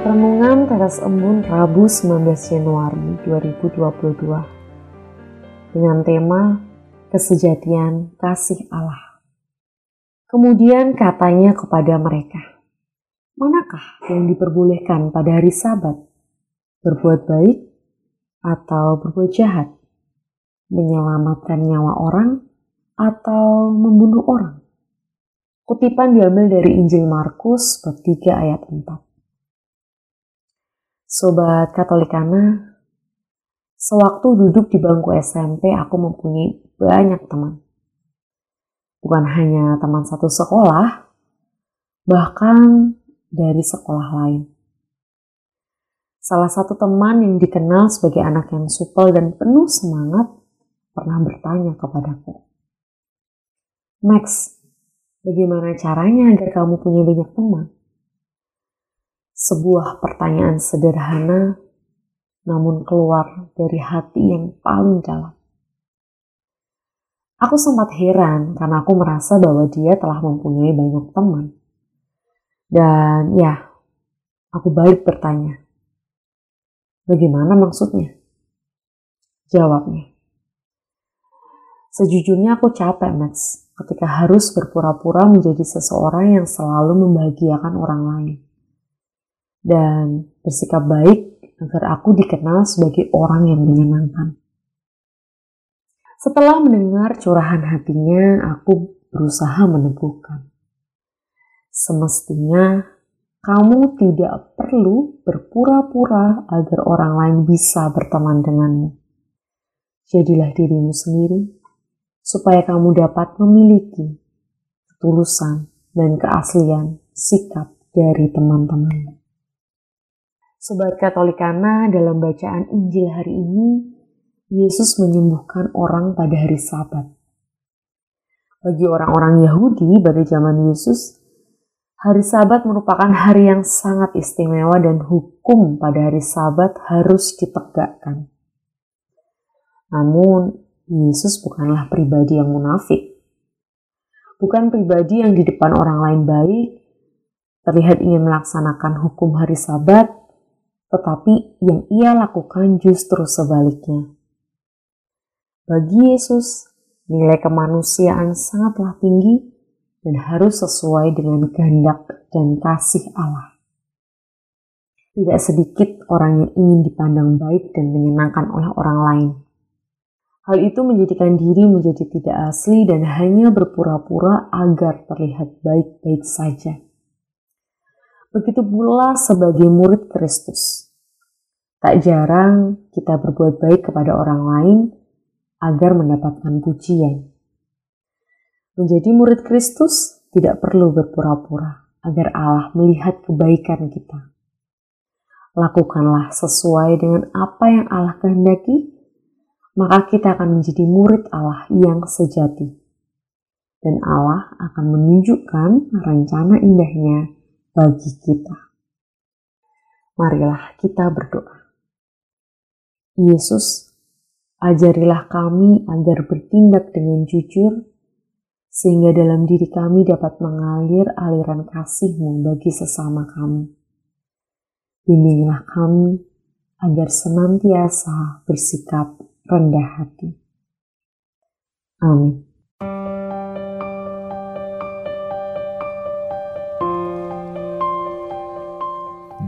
Renungan Tetes Embun Rabu 19 Januari 2022 dengan tema Kesejatian Kasih Allah. Kemudian katanya kepada mereka, Manakah yang diperbolehkan pada hari sabat? Berbuat baik atau berbuat jahat? Menyelamatkan nyawa orang atau membunuh orang? Kutipan diambil dari Injil Markus bab 3 ayat 4. Sobat Katolikana, sewaktu duduk di bangku SMP aku mempunyai banyak teman bukan hanya teman satu sekolah, bahkan dari sekolah lain. Salah satu teman yang dikenal sebagai anak yang supel dan penuh semangat pernah bertanya kepadaku, Max, bagaimana caranya agar kamu punya banyak teman? Sebuah pertanyaan sederhana, namun keluar dari hati yang paling dalam. Aku sempat heran karena aku merasa bahwa dia telah mempunyai banyak teman. Dan ya, aku balik bertanya, bagaimana maksudnya? Jawabnya, sejujurnya aku capek, Max, ketika harus berpura-pura menjadi seseorang yang selalu membahagiakan orang lain. Dan bersikap baik agar aku dikenal sebagai orang yang menyenangkan. Setelah mendengar curahan hatinya, aku berusaha meneguhkan. Semestinya kamu tidak perlu berpura-pura agar orang lain bisa berteman denganmu. Jadilah dirimu sendiri, supaya kamu dapat memiliki ketulusan dan keaslian sikap dari teman-temanmu. Sobat Katolikana dalam bacaan Injil hari ini Yesus menyembuhkan orang pada hari Sabat. Bagi orang-orang Yahudi pada zaman Yesus, hari Sabat merupakan hari yang sangat istimewa dan hukum pada hari Sabat harus ditegakkan. Namun, Yesus bukanlah pribadi yang munafik. Bukan pribadi yang di depan orang lain baik, terlihat ingin melaksanakan hukum hari Sabat, tetapi yang ia lakukan justru sebaliknya bagi Yesus, nilai kemanusiaan sangatlah tinggi dan harus sesuai dengan kehendak dan kasih Allah. Tidak sedikit orang yang ingin dipandang baik dan menyenangkan oleh orang lain. Hal itu menjadikan diri menjadi tidak asli dan hanya berpura-pura agar terlihat baik-baik saja. Begitu pula sebagai murid Kristus. Tak jarang kita berbuat baik kepada orang lain agar mendapatkan pujian. Menjadi murid Kristus tidak perlu berpura-pura agar Allah melihat kebaikan kita. Lakukanlah sesuai dengan apa yang Allah kehendaki, maka kita akan menjadi murid Allah yang sejati. Dan Allah akan menunjukkan rencana indahnya bagi kita. Marilah kita berdoa. Yesus Ajarilah kami agar bertindak dengan jujur, sehingga dalam diri kami dapat mengalir aliran kasih-Mu bagi sesama kami. Bimbinglah kami agar senantiasa bersikap rendah hati. Amin.